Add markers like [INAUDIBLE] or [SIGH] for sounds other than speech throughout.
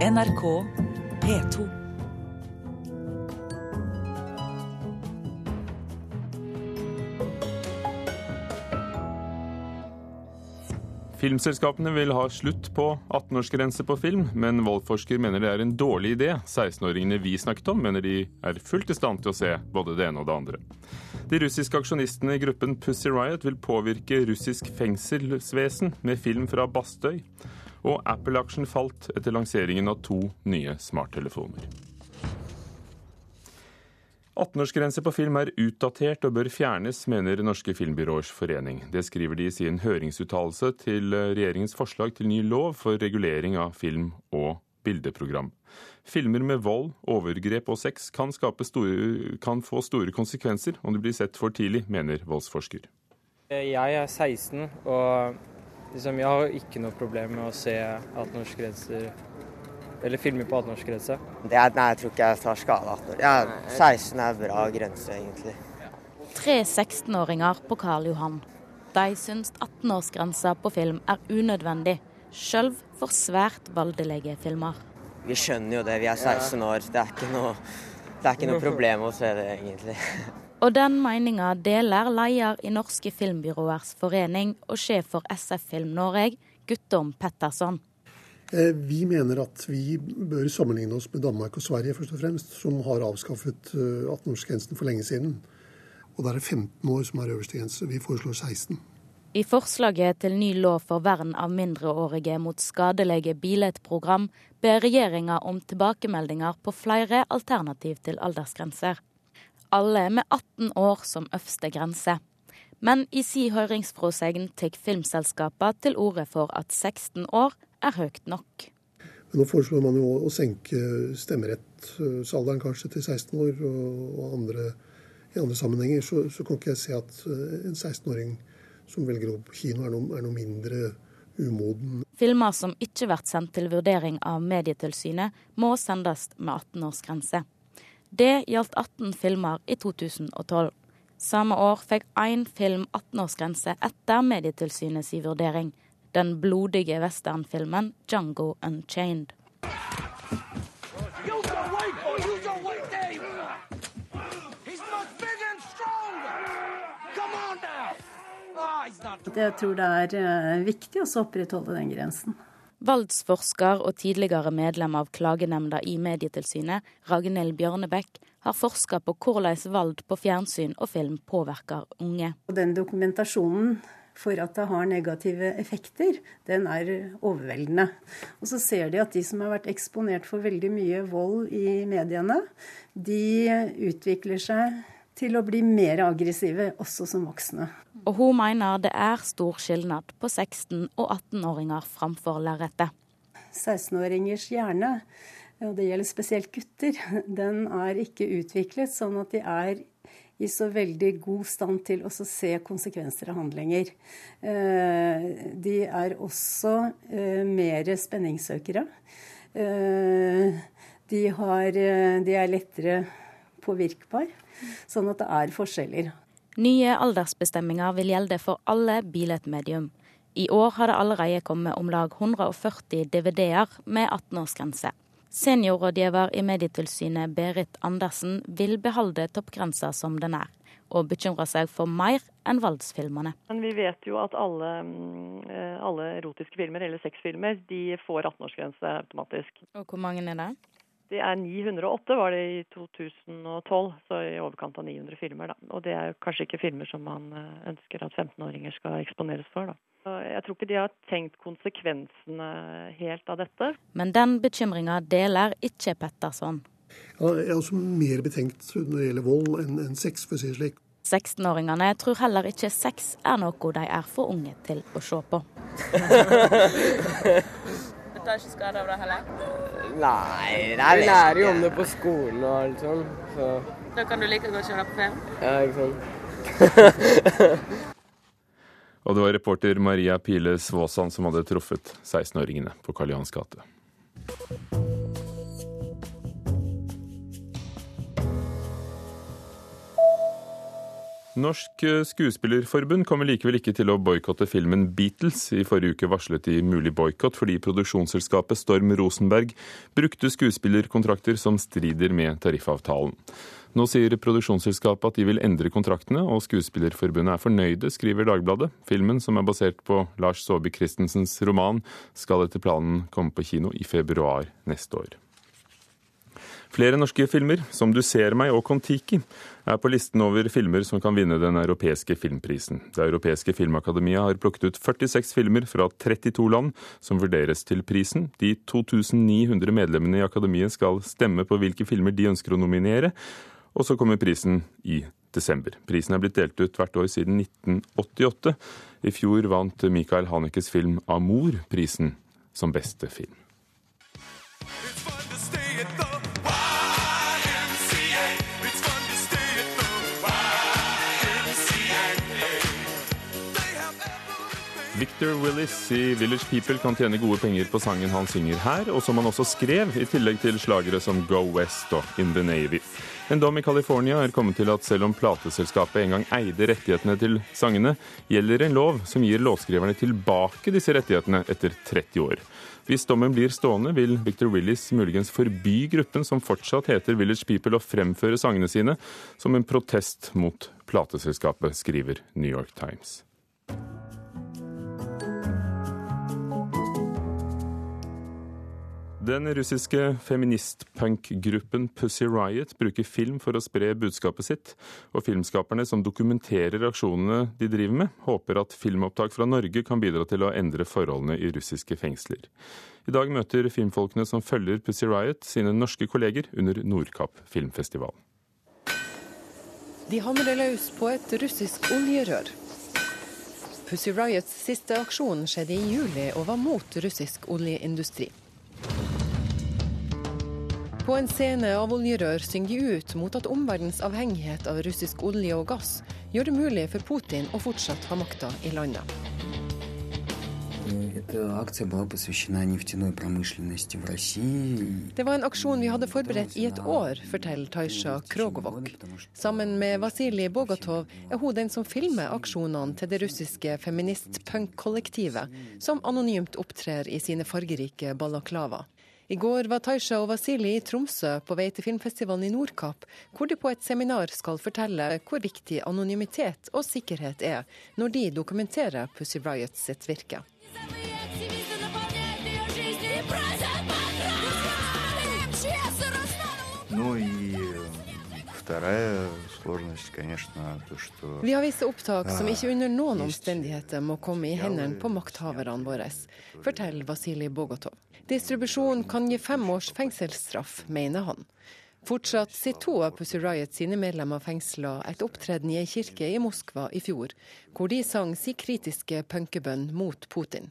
NRK P2. Filmselskapene vil ha slutt på 18-årsgrense på film, men Vold-forsker mener det er en dårlig idé. 16-åringene vi snakket om, mener de er fullt i stand til å se både det ene og det andre. De russiske aksjonistene i gruppen Pussy Riot vil påvirke russisk fengselsvesen med film fra Bastøy. Og Apple-aksjen falt etter lanseringen av to nye smarttelefoner. 18-årsgrense på film er utdatert og bør fjernes, mener Norske filmbyråers forening. Det skriver de i sin høringsuttalelse til regjeringens forslag til ny lov for regulering av film og bildeprogram. Filmer med vold, overgrep og sex kan, store, kan få store konsekvenser om de blir sett for tidlig, mener voldsforsker. Jeg er 16, og liksom, jeg har ikke noe problem med å se 18-årsgrenser eller filmer på 18-årsgrense? Nei, jeg tror ikke jeg tar skade av 18 år. Ja, 16 er bra grense, egentlig. Tre 16-åringer på Karl Johan. De syns 18-årsgrensa på film er unødvendig, sjøl for svært valdelige filmer. Vi skjønner jo det, vi er 16 år. Det er ikke noe, det er ikke noe [LAUGHS] problem å se det, egentlig. Og den meninga deler leder i Norske filmbyråers forening og sjef for SF Film Norge, Guttorm Petterson. Eh, vi mener at vi bør sammenligne oss med Danmark og Sverige, først og fremst, som har avskaffet 18-årsgrensen eh, for lenge siden. Og da er det 15 år som er øverste grense. Vi foreslår 16. I forslaget til ny lov for vern av mindreårige mot skadelige bilettprogram ber regjeringa om tilbakemeldinger på flere alternativ til aldersgrenser. Alle med 18 år som øverste grense. Men i si høringsfråsegn tar filmselskapene til orde for at 16 år er høyt nok. Men nå foreslår man jo å senke stemmerettsalderen kanskje til 16 år, og andre, i andre sammenhenger så, så, kan ikke jeg se at eh, en 16-åring som velger å gå på kino, er noe, er noe mindre umoden. Filmer som ikke blir sendt til vurdering av Medietilsynet, må sendes med 18-årsgrense. Det gjaldt 18 filmer i 2012. Samme år fikk én film 18-årsgrense etter Medietilsynets vurdering den blodige westernfilmen 'Jungo Unchained'. Jeg tror det er eh, viktig å opprettholde den grensen. Valdsforsker og tidligere medlem av klagenemnda i Medietilsynet, Ragnhild Bjørnebekk, har forska på hvordan valg på fjernsyn og film påvirker unge. Den dokumentasjonen for at det har negative effekter, den er overveldende. Og så ser de at de som har vært eksponert for veldig mye vold i mediene, de utvikler seg til å bli mer aggressive, også som voksne. Og hun mener det er stor skilnad på 16- og 18-åringer framfor lerretet. 16-åringers hjerne, og det gjelder spesielt gutter, [LAUGHS] den er ikke utviklet sånn at de er i så veldig god stand til å se konsekvenser av handlinger. Eh, de er også eh, mer spenningssøkere. Eh, de, har, de er lettere påvirkbar, sånn at det er forskjeller. Nye aldersbestemminger vil gjelde for alle billedmedium. I år har det allerede kommet om lag 140 DVD-er med 18-årsgrense. Seniorrådgiver i Medietilsynet Berit Andersen vil beholde toppgrensa som den er, og bekymrer seg for mer enn voldsfilmene. Men vi vet jo at alle, eh, alle erotiske filmer eller sexfilmer de får 18-årsgrense automatisk. Og hvor mange er det? Det er 908 var det i 2012, så i overkant av 900 filmer. da. Og det er kanskje ikke filmer som man eh, ønsker at 15-åringer skal eksponeres for. da. Jeg tror ikke de har tenkt konsekvensene helt av dette. Men den bekymringa deler ikke Petterson. Ja, jeg er også mer betenkt når det gjelder vold enn enn sex, for å si det slik. 16-åringene tror heller ikke sex er noe de er for unge til å se på. [LAUGHS] Du tar ikke skade av det heller? Nei, det er Vi lærer jo om det på skolen og alt sånt. Så. Da kan du like godt kjøre på film? Ja, ikke sant. [LAUGHS] Og det var reporter Maria Pile Svåsand som hadde truffet 16-åringene på Karl Johans gate. Norsk Skuespillerforbund kommer likevel ikke til å boikotte filmen Beatles. I forrige uke varslet de mulig boikott fordi produksjonsselskapet Storm Rosenberg brukte skuespillerkontrakter som strider med tariffavtalen. Nå sier produksjonsselskapet at de vil endre kontraktene, og Skuespillerforbundet er fornøyde, skriver Dagbladet. Filmen, som er basert på Lars Saabye Christensens roman, skal etter planen komme på kino i februar neste år. Flere norske filmer, som Du ser meg og Kon-Tiki, er på listen over filmer som kan vinne den europeiske filmprisen. Det europeiske filmakademiet har plukket ut 46 filmer fra 32 land som vurderes til prisen. De 2900 medlemmene i akademiet skal stemme på hvilke filmer de ønsker å nominere, og så kommer prisen i desember. Prisen er blitt delt ut hvert år siden 1988. I fjor vant Michael Hanekes film 'Amor' prisen som beste film. Victor Willis i Village People kan tjene gode penger på sangen han synger her, og som han også skrev, i tillegg til slagere som Go West og In the Navy. En dom i California er kommet til at selv om plateselskapet en gang eide rettighetene til sangene, gjelder en lov som gir låtskriverne tilbake disse rettighetene etter 30 år. Hvis dommen blir stående, vil Victor Willis muligens forby gruppen som fortsatt heter Village People, å fremføre sangene sine som en protest mot plateselskapet, skriver New York Times. Den russiske feministpunk-gruppen Pussy Riot bruker film for å spre budskapet sitt, og filmskaperne som dokumenterer aksjonene de driver med, håper at filmopptak fra Norge kan bidra til å endre forholdene i russiske fengsler. I dag møter filmfolkene som følger Pussy Riot, sine norske kolleger under Nordkapp filmfestival. De hamrer løs på et russisk oljerør. Pussy Riots siste aksjon skjedde i juli og var mot russisk oljeindustri. På en scene av oljerør synger de ut mot at omverdens avhengighet av russisk olje og gass gjør det mulig for Putin å fortsatt ha makta i landet. Det var en aksjon vi hadde forberedt i et år, forteller Taisha Krogovok. Sammen med Vasilij Bogatov er hun den som filmer aksjonene til det russiske feminist-punk-kollektivet, som anonymt opptrer i sine fargerike balaklava. I går var Taisha og Vasili i Tromsø på vei til filmfestivalen i Nordkapp, hvor de på et seminar skal fortelle hvor viktig anonymitet og sikkerhet er når de dokumenterer Pussy Riot sitt virke. Vi har visse opptak som ikke under noen omstendigheter må komme i hendene på makthaverne våre, forteller Vasilij Bogotov. Distribusjon kan gi fem års fengselsstraff, mener han. Fortsatt sitter to av Pussy Riot sine medlemmer fengsla etter opptreden i ei kirke i Moskva i fjor, hvor de sang si kritiske punkebønn mot Putin.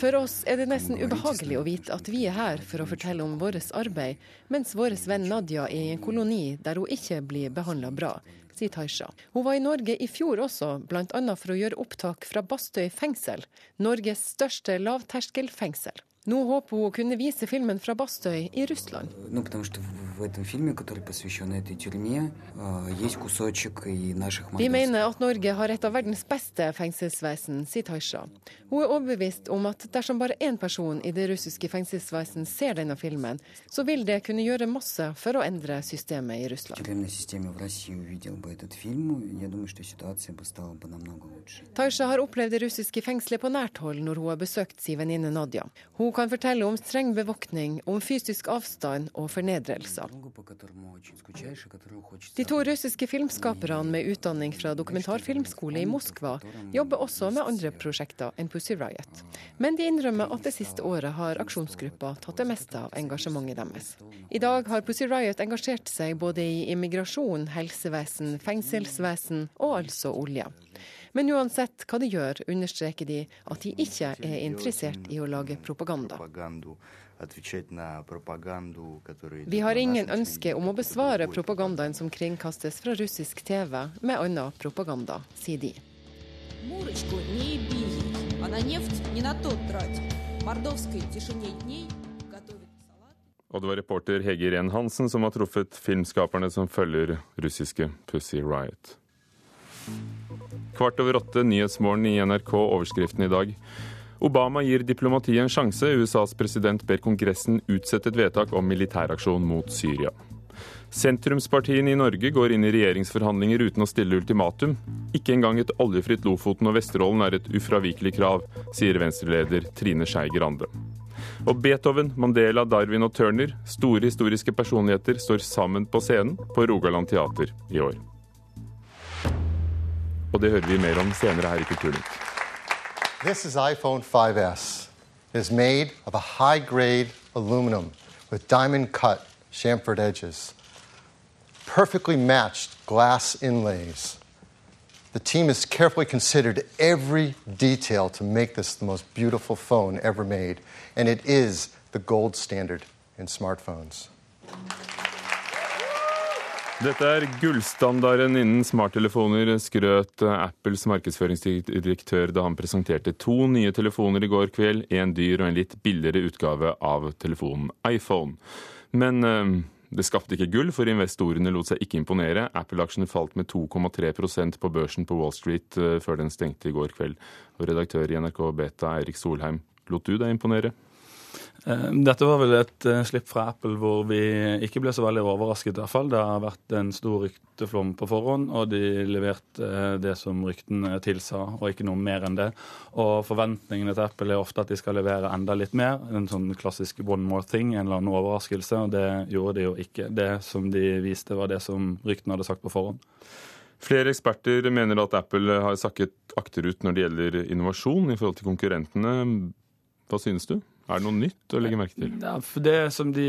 For oss er det nesten ubehagelig å vite at vi er her for å fortelle om vårt arbeid, mens vår venn Nadia er i en koloni der hun ikke blir behandla bra, sier Taisha. Hun var i Norge i fjor også, bl.a. for å gjøre opptak fra Bastøy fengsel, Norges største lavterskelfengsel. Nå håper hun å kunne vise filmen fra Bastøy i Russland. Vi mener at Norge har et av verdens beste fengselsvesen, sier Taisha. Hun er overbevist om at dersom bare én person i det russiske fengselsvesen ser denne filmen, så vil det kunne gjøre masse for å endre systemet i Russland. Taisha har opplevd det russiske fengselet på nært hold når hun har besøkt sin venninne Nadia. Hun kan fortelle om streng bevoktning, om fysisk avstand og fornedrelser. De to russiske filmskaperne med utdanning fra dokumentarfilmskole i Moskva jobber også med andre prosjekter enn Pussy Riot. Men de innrømmer at det siste året har aksjonsgruppa tatt det meste av engasjementet deres. I dag har Pussy Riot engasjert seg både i immigrasjon, helsevesen, fengselsvesen og altså olje. Men uansett hva de gjør, understreker de at de ikke er interessert i å lage propaganda. Vi har ingen ønske om å besvare propagandaen som kringkastes fra russisk TV med annen propaganda, sier de. Og det var reporter Hege Irén Hansen som har truffet filmskaperne som følger russiske Pussy Riot. Kvart over åtte, Nyhetsmorgen i NRK, overskriften i dag. Obama gir diplomatiet en sjanse. USAs president ber Kongressen utsette et vedtak om militæraksjon mot Syria. Sentrumspartiene i Norge går inn i regjeringsforhandlinger uten å stille ultimatum. Ikke engang et oljefritt Lofoten og Vesterålen er et ufravikelig krav, sier Venstre-leder Trine Skei Grande. Og Beethoven, Mandela, Darwin og Turner, store historiske personligheter, står sammen på scenen på Rogaland teater i år. Og det hører vi mer om senere her i Kulturnytt. This is iPhone 5S. It is made of a high grade aluminum with diamond cut chamfered edges, perfectly matched glass inlays. The team has carefully considered every detail to make this the most beautiful phone ever made, and it is the gold standard in smartphones. Dette er gullstandarden innen smarttelefoner, skrøt Apples markedsføringsdirektør da han presenterte to nye telefoner i går kveld, en dyr og en litt billigere utgave av telefonen iPhone. Men eh, det skapte ikke gull, for investorene lot seg ikke imponere. Apple-aksjene falt med 2,3% på børsen på Wall Street eh, før den stengte i går kveld. Og redaktør i NRK Beta, Eirik Solheim, lot du deg imponere? Eh, dette var vel et uh, slipp fra Apple hvor vi ikke ble så veldig overrasket. i hvert fall. Det har vært en stor rykteflom på forhånd, og de leverte uh, det som ryktene tilsa, og ikke noe mer enn det. Og Forventningene til Apple er ofte at de skal levere enda litt mer. En sånn klassisk one more thing, en eller annen overraskelse, og det gjorde de jo ikke. Det som de viste, var det som ryktene hadde sagt på forhånd. Flere eksperter mener at Apple har sakket akterut når det gjelder innovasjon i forhold til konkurrentene. Hva synes du? Er det noe nytt å legge merke til? Ja, for Det som de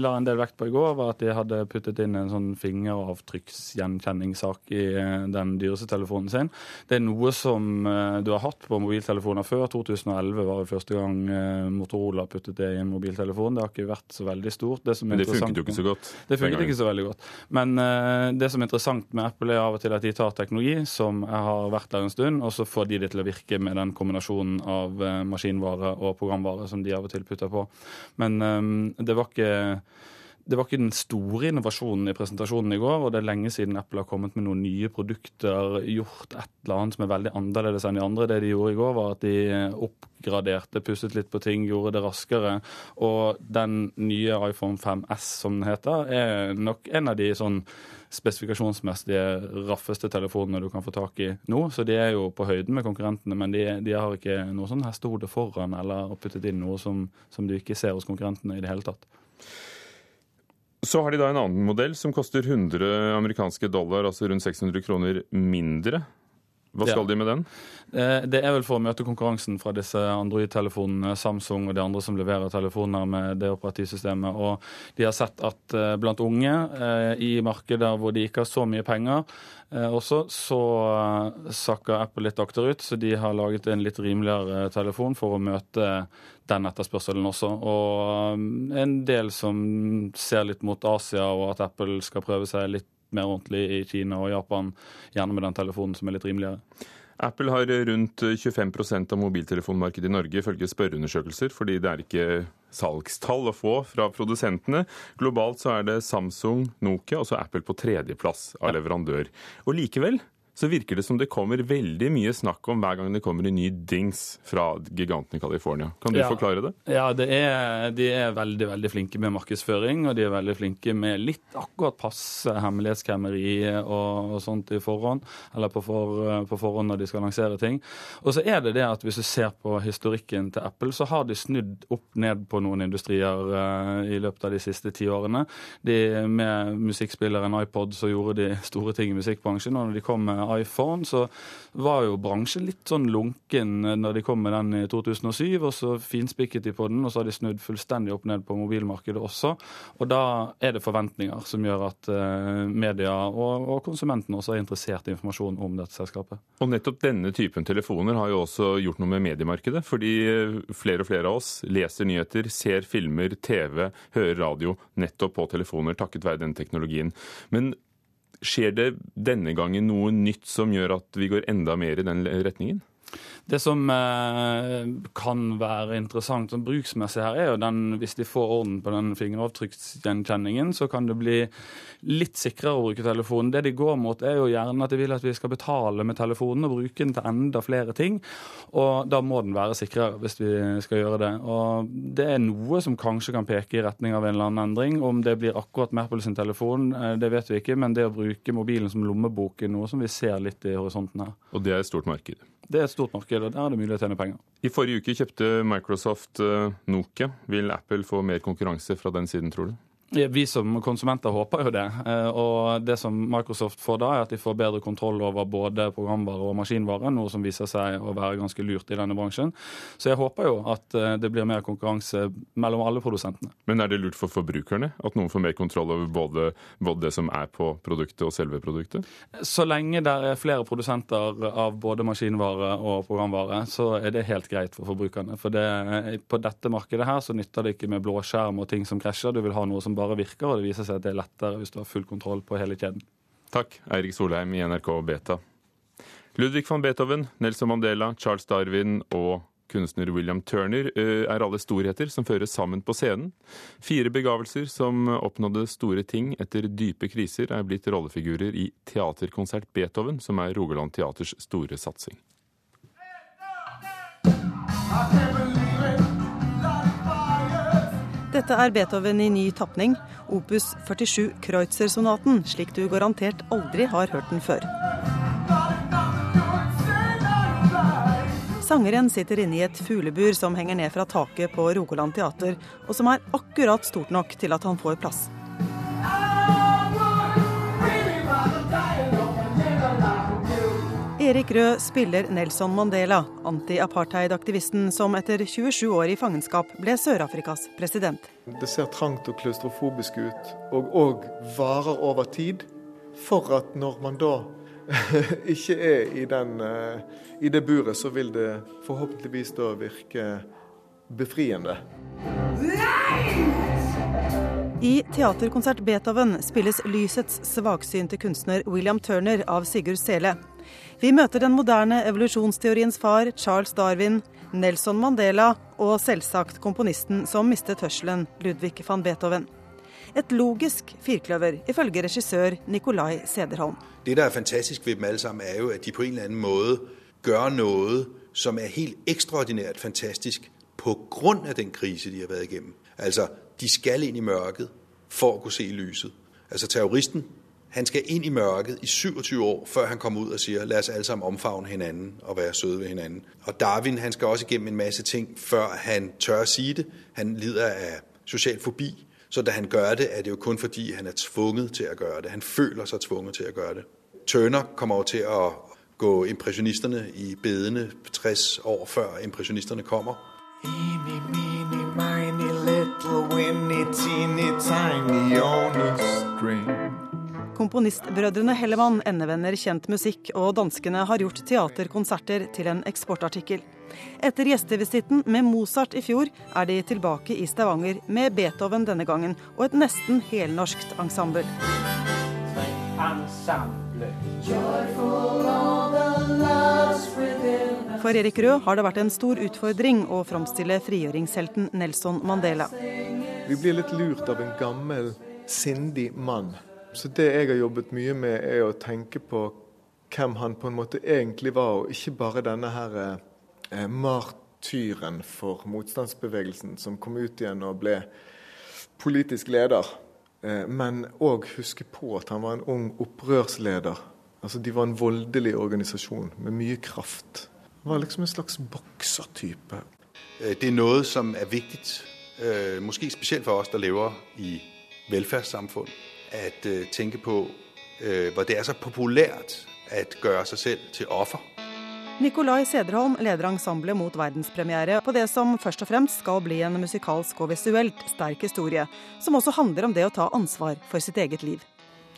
la en del vekt på i går, var at de hadde puttet inn en sånn fingeravtrykksgjenkjenningssak i eh, den dyreste telefonen sin. Det er noe som eh, du har hatt på mobiltelefoner før. 2011 var det første gang eh, Motorola puttet det i en mobiltelefon. Det har ikke vært så veldig stort. Det Men det funket jo ikke så godt. Det funket ikke så veldig godt. Men det som er interessant med Apple, er av og til at de tar teknologi som har vært der en stund, og så får de det til å virke med den kombinasjonen av maskinvare og programvare som de av og til putta på. Men um, det var ikke det var ikke den store innovasjonen i presentasjonen i går, og det er lenge siden Apple har kommet med noen nye produkter, gjort et eller annet som er veldig annerledes enn de andre. Det de gjorde i går, var at de oppgraderte, pusset litt på ting, gjorde det raskere. Og den nye iPhone 5S, som den heter, er nok en av de sånn spesifikasjonsmessige raffeste telefonene du kan få tak i nå. Så de er jo på høyden med konkurrentene, men de, de har ikke noe sånn hestehode foran eller puttet inn noe som, som du ikke ser hos konkurrentene i det hele tatt. Så har de da en annen modell som koster 100 amerikanske dollar, altså rundt 600 kroner mindre. Hva skal ja. de med den? Eh, det er vel for å møte konkurransen fra disse Android-telefonene, Samsung og de andre som leverer telefoner med det operativsystemet. Og de har sett at eh, blant unge eh, i markeder hvor de ikke har så mye penger også, så sakker Apple litt akterut. Så de har laget en litt rimeligere telefon for å møte den etterspørselen også. Og en del som ser litt mot Asia, og at Apple skal prøve seg litt mer ordentlig i Kina og Japan, gjerne med den telefonen som er litt rimeligere. Apple har rundt 25% av mobiltelefonmarkedet i Norge, ifølge spørreundersøkelser, fordi det er ikke salgstall å få fra produsentene. Globalt så er det Samsung, Nokia og så Apple på tredjeplass av leverandør. Og likevel så virker det som det kommer veldig mye snakk om hver gang det kommer en ny dings fra giganten i California. Kan du ja. forklare det? Ja, det er, de er veldig veldig flinke med markedsføring, og de er veldig flinke med litt akkurat passe hemmelighetskremmeri og, og, sånt i forhånd, eller på, for, på, forhånd når de skal lansere ting. Og så er det det at hvis du ser på historikken til Apple, så har de snudd opp ned på noen industrier uh, i løpet av de siste ti årene. De, med musikkspilleren iPod så gjorde de store ting i musikkbransjen, og når de kom med iPhone, så var jo bransjen litt sånn lunken når de kom med den i 2007. Og så finspikket de på den, og så har de snudd fullstendig opp ned på mobilmarkedet også. Og da er det forventninger som gjør at uh, media og, og konsumentene også er interessert i informasjon om dette selskapet. Og nettopp denne typen telefoner har jo også gjort noe med mediemarkedet. Fordi eh, flere og flere av oss leser nyheter, ser filmer, TV, hører radio nettopp på telefoner takket være den teknologien. Men Skjer det denne gangen noe nytt som gjør at vi går enda mer i den retningen? Det som eh, kan være interessant som bruksmessig her, er jo den hvis de får orden på den fingeravtrykksgjenkjenningen, så kan det bli litt sikrere å bruke telefonen. Det de går mot, er jo gjerne at de vil at vi skal betale med telefonen og bruke den til enda flere ting. Og da må den være sikrere hvis vi skal gjøre det. Og det er noe som kanskje kan peke i retning av en eller annen endring. Om det blir akkurat med sin telefon, eh, det vet vi ikke, men det å bruke mobilen som lommebok er noe som vi ser litt i horisonten her. Og det er et stort marked? Det er et stort marked, og der er det mulig å tjene penger. I forrige uke kjøpte Microsoft eh, Nokia. Vil Apple få mer konkurranse fra den siden, tror du? Vi som konsumenter håper jo det. Eh, og det som Microsoft får da, er at de får bedre kontroll over både programvare og maskinvare, noe som viser seg å være ganske lurt i denne bransjen. Så jeg håper jo at eh, det blir mer konkurranse mellom alle produsentene. Men er det lurt for forbrukerne at noen får mer kontroll over både, både det som er på produktet og selve produktet? Så lenge det er flere produsenter av både maskinvare og programvare, så er det helt greit for forbrukerne. For det, på dette markedet her så nytter det ikke med blå skjerm og ting som krasjer. Du vil ha noe som bare bare virker, og det viser seg at det er lettere hvis du har full kontroll på hele kjeden. Takk, Eirik Solheim i NRK Beta. Ludvig van Beethoven, Nelson Mandela, Charles Darwin og kunstner William Turner er alle storheter som føres sammen på scenen. Fire begavelser som oppnådde store ting etter dype kriser, er blitt rollefigurer i Teaterkonsert Beethoven, som er Rogaland Teaters store satsing. Dette er Beethoven i ny tapning, opus 47 Kreutzer-sonaten, slik du garantert aldri har hørt den før. Sangeren sitter inne i et fuglebur som henger ned fra taket på Rogaland teater, og som er akkurat stort nok til at han får plass. Erik Rød spiller Nelson Mandela, anti-apartheid-aktivisten som etter 27 år i fangenskap ble Sør-Afrikas president. Det ser trangt og klaustrofobisk ut, og òg varer over tid. For at når man da [LAUGHS] ikke er i, den, eh, i det buret, så vil det forhåpentligvis da virke befriende. I teaterkonsert Beethoven spilles lysets svaksynte kunstner William Turner av Sigurd Sele. Vi møter den moderne evolusjonsteoriens far, Charles Darwin, Nelson Mandela og selvsagt komponisten som mistet hørselen, Ludvig van Beethoven. Et logisk firkløver, ifølge regissør Nicolai Sederholm. Det der er fantastisk ved dem alle sammen, er jo at de på en eller annen måte gjør noe som er helt ekstraordinært fantastisk pga. den krise de har vært igjennom. Altså, de skal inn i mørket for å kunne se lyset. Altså terroristen han skal inn i mørket i 27 år, før han kommer ut og sier lad os alle sammen omfavne hinanden og være søde ved hinanden. Og Darwin han skal også igennem en masse ting, før han tør å si det. Han lider av social fobi, så da han gjør det, er det jo kun fordi han er tvunget til å gjøre det. Han føler seg tvunget til å gjøre det. Turner kommer jo til å gå impressionisterne i bedene 60 år før impressionisterne kommer. Eeny, meeny, miny, little, winny, teeny, tiny, on a string. Komponistbrødrene Hellemann endevender kjent musikk, og danskene har gjort teaterkonserter til en eksportartikkel. Etter gjestevisitten med Mozart i fjor, er de tilbake i Stavanger med Beethoven denne gangen, og et nesten helnorskt ensemble. For Erik Rød har det vært en stor utfordring å framstille frigjøringshelten Nelson Mandela. Vi blir litt lurt av en gammel, sindig mann så det jeg har jobbet mye med, er å tenke på hvem han på en måte egentlig var, og ikke bare denne her eh, martyren for motstandsbevegelsen som kom ut igjen og ble politisk leder. Eh, men òg huske på at han var en ung opprørsleder. Altså De var en voldelig organisasjon med mye kraft. Han var liksom en slags boksertype. Eh, det er noe som er viktig, eh, måske spesielt for oss som lever i velferdssamfunn at uh, tenke på uh, hvor det er så populært å gjøre seg selv til offer. Nikolai Sederholm leder ensemblet mot verdenspremiere på det som først og fremst skal bli en musikalsk og visuelt sterk historie, som også handler om det å ta ansvar for sitt eget liv.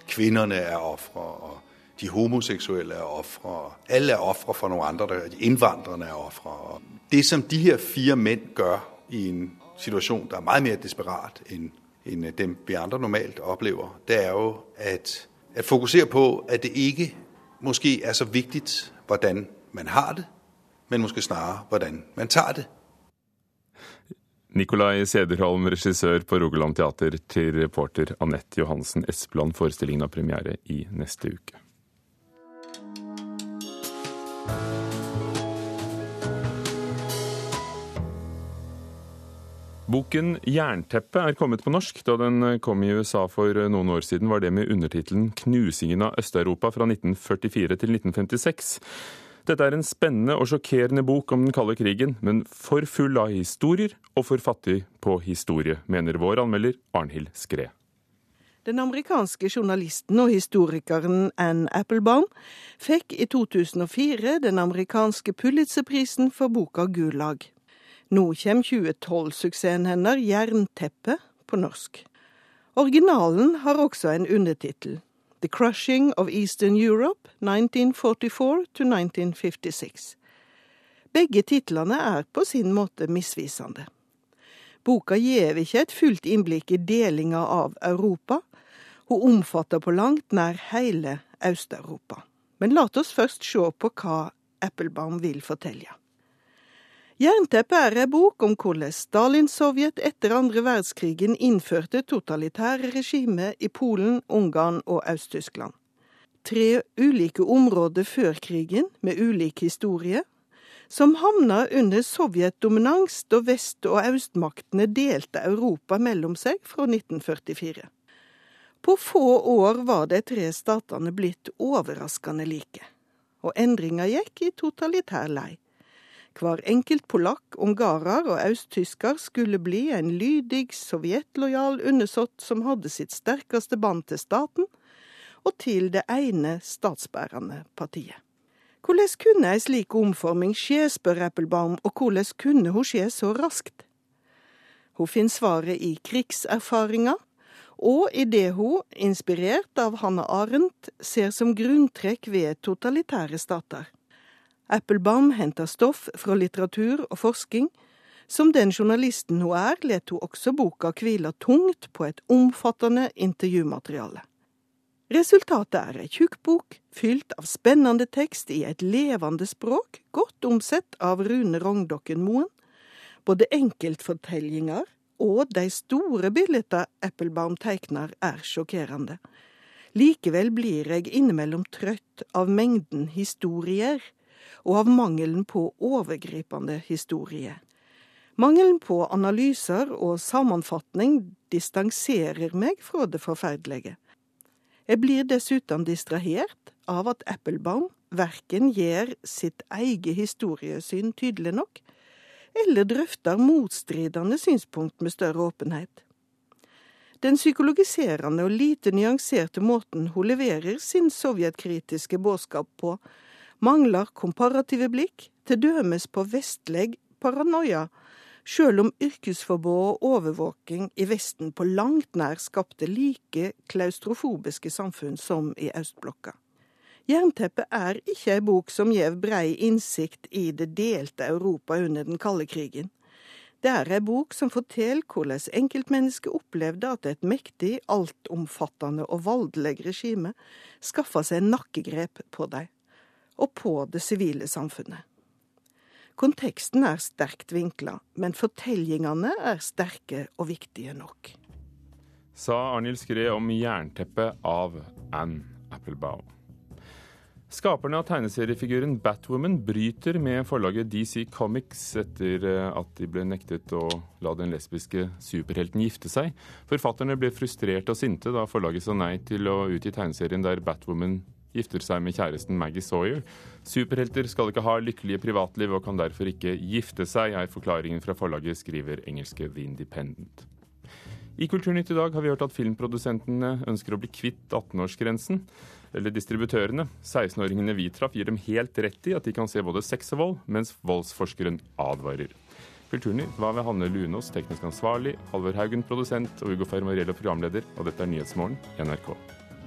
Kvinnene er ofre, og de homoseksuelle er ofre. Alle er ofre for noen andre. Innvandrerne er ofre. Det som de her fire menn gjør i en situasjon der er mye mer desperat enn enn dem vi andre normalt oplever, det er jo at, at fokusere på at det ikke måske er så viktig hvordan man har det, men måske snarere hvordan man tar det. Nikolai Sederholm, regissør på Rogaland Teater, til reporter Anette Johansen Espeland. Forestillingen har premiere i neste uke. Boken 'Jernteppe' er kommet på norsk. Da den kom i USA for noen år siden, var det med undertittelen 'Knusingen av Øst-Europa fra 1944 til 1956'. Dette er en spennende og sjokkerende bok om den kalde krigen, men for full av historier og for fattig på historie, mener vår anmelder Arnhild Skred. Den amerikanske journalisten og historikeren Ann Applebaum fikk i 2004 den amerikanske Pulitzerprisen for boka Gulag. Nå kommer 2012-suksessen hennes Jernteppet på norsk. Originalen har også en undertittel. The Crushing of Eastern Europe 1944-1956. Begge titlene er på sin måte misvisende. Boka gir ikke et fullt innblikk i delinga av Europa. Hun omfatter på langt nær hele Øst-Europa. Men la oss først se på hva Applebaum vil fortelle. Jernteppet er ei bok om hvordan Stalin-Sovjet etter andre verdenskrigen innførte totalitære regimer i Polen, Ungarn og Øst-Tyskland. Tre ulike områder før krigen, med ulik historie, som havna under sovjetdominans da vest- og østmaktene delte Europa mellom seg fra 1944. På få år var de tre statene blitt overraskende like, og endringa gikk i totalitær lei. Hver enkelt polakk, ungarer og østtysker skulle bli en lydig, sovjetlojal undersått som hadde sitt sterkeste bånd til staten og til det ene statsbærende partiet. Hvordan kunne ei slik omforming skje, spør Applebaum, og hvordan kunne hun skje så raskt? Hun finner svaret i krigserfaringa, og i det hun, inspirert av Hanne Arendt, ser som grunntrekk ved totalitære stater. Applebaum henter stoff fra litteratur og forskning. Som den journalisten hun er, let hun også boka hvile tungt på et omfattende intervjumateriale. Resultatet er ei tjukk bok, fylt av spennende tekst i et levende språk, godt omsett av Rune Rogndokken Moen. Både enkeltfortellinger og de store bildene Applebaum tegner, er sjokkerende. Likevel blir jeg innimellom trøtt av mengden historier og av mangelen på overgripende historie. Mangelen på analyser og sammenfatning distanserer meg fra det forferdelige. Jeg blir dessuten distrahert av at Applebaum verken gjør sitt eget historiesyn tydelig nok, eller drøfter motstridende synspunkt med større åpenhet. Den psykologiserende og lite nyanserte måten hun leverer sin sovjetkritiske budskap på, mangler komparative blikk, til dømes på vestleg paranoia, sjøl om yrkesforbud og overvåking i Vesten på langt nær skapte like klaustrofobiske samfunn som i østblokka. Jernteppet er ikke ei bok som gjev brei innsikt i det delte Europa under den kalde krigen. Det er ei bok som forteller hvordan enkeltmennesket opplevde at et mektig, altomfattende og voldelig regime skaffa seg nakkegrep på dem og på det sivile samfunnet. Konteksten er sterkt vinkla, men fortellingene er sterke og viktige nok. Sa Arnhild Skred om jernteppet av Anne Applebaum. Skaperne av tegneseriefiguren Batwoman bryter med forlaget DC Comics etter eh, at de ble nektet å la den lesbiske superhelten gifte seg. Forfatterne ble frustrerte og sinte da forlaget sa nei til å utgi tegneserien der Batwoman gifter seg med kjæresten Maggie Sawyer. Superhelter skal ikke ha lykkelige privatliv og kan derfor ikke gifte seg, er forklaringen fra forlaget, skriver engelske The Independent. I Kulturnytt i dag har vi hørt at filmprodusentene ønsker å bli kvitt 18-årsgrensen. Eller distributørene. 16-åringene vi traff gir dem helt rett i at de kan se både sex og vold, mens voldsforskeren advarer. Kulturnytt var ved Hanne Lunås, teknisk ansvarlig, Halvor Haugen, produsent, og Ugo Fermariello, programleder. Og dette er Nyhetsmorgen NRK.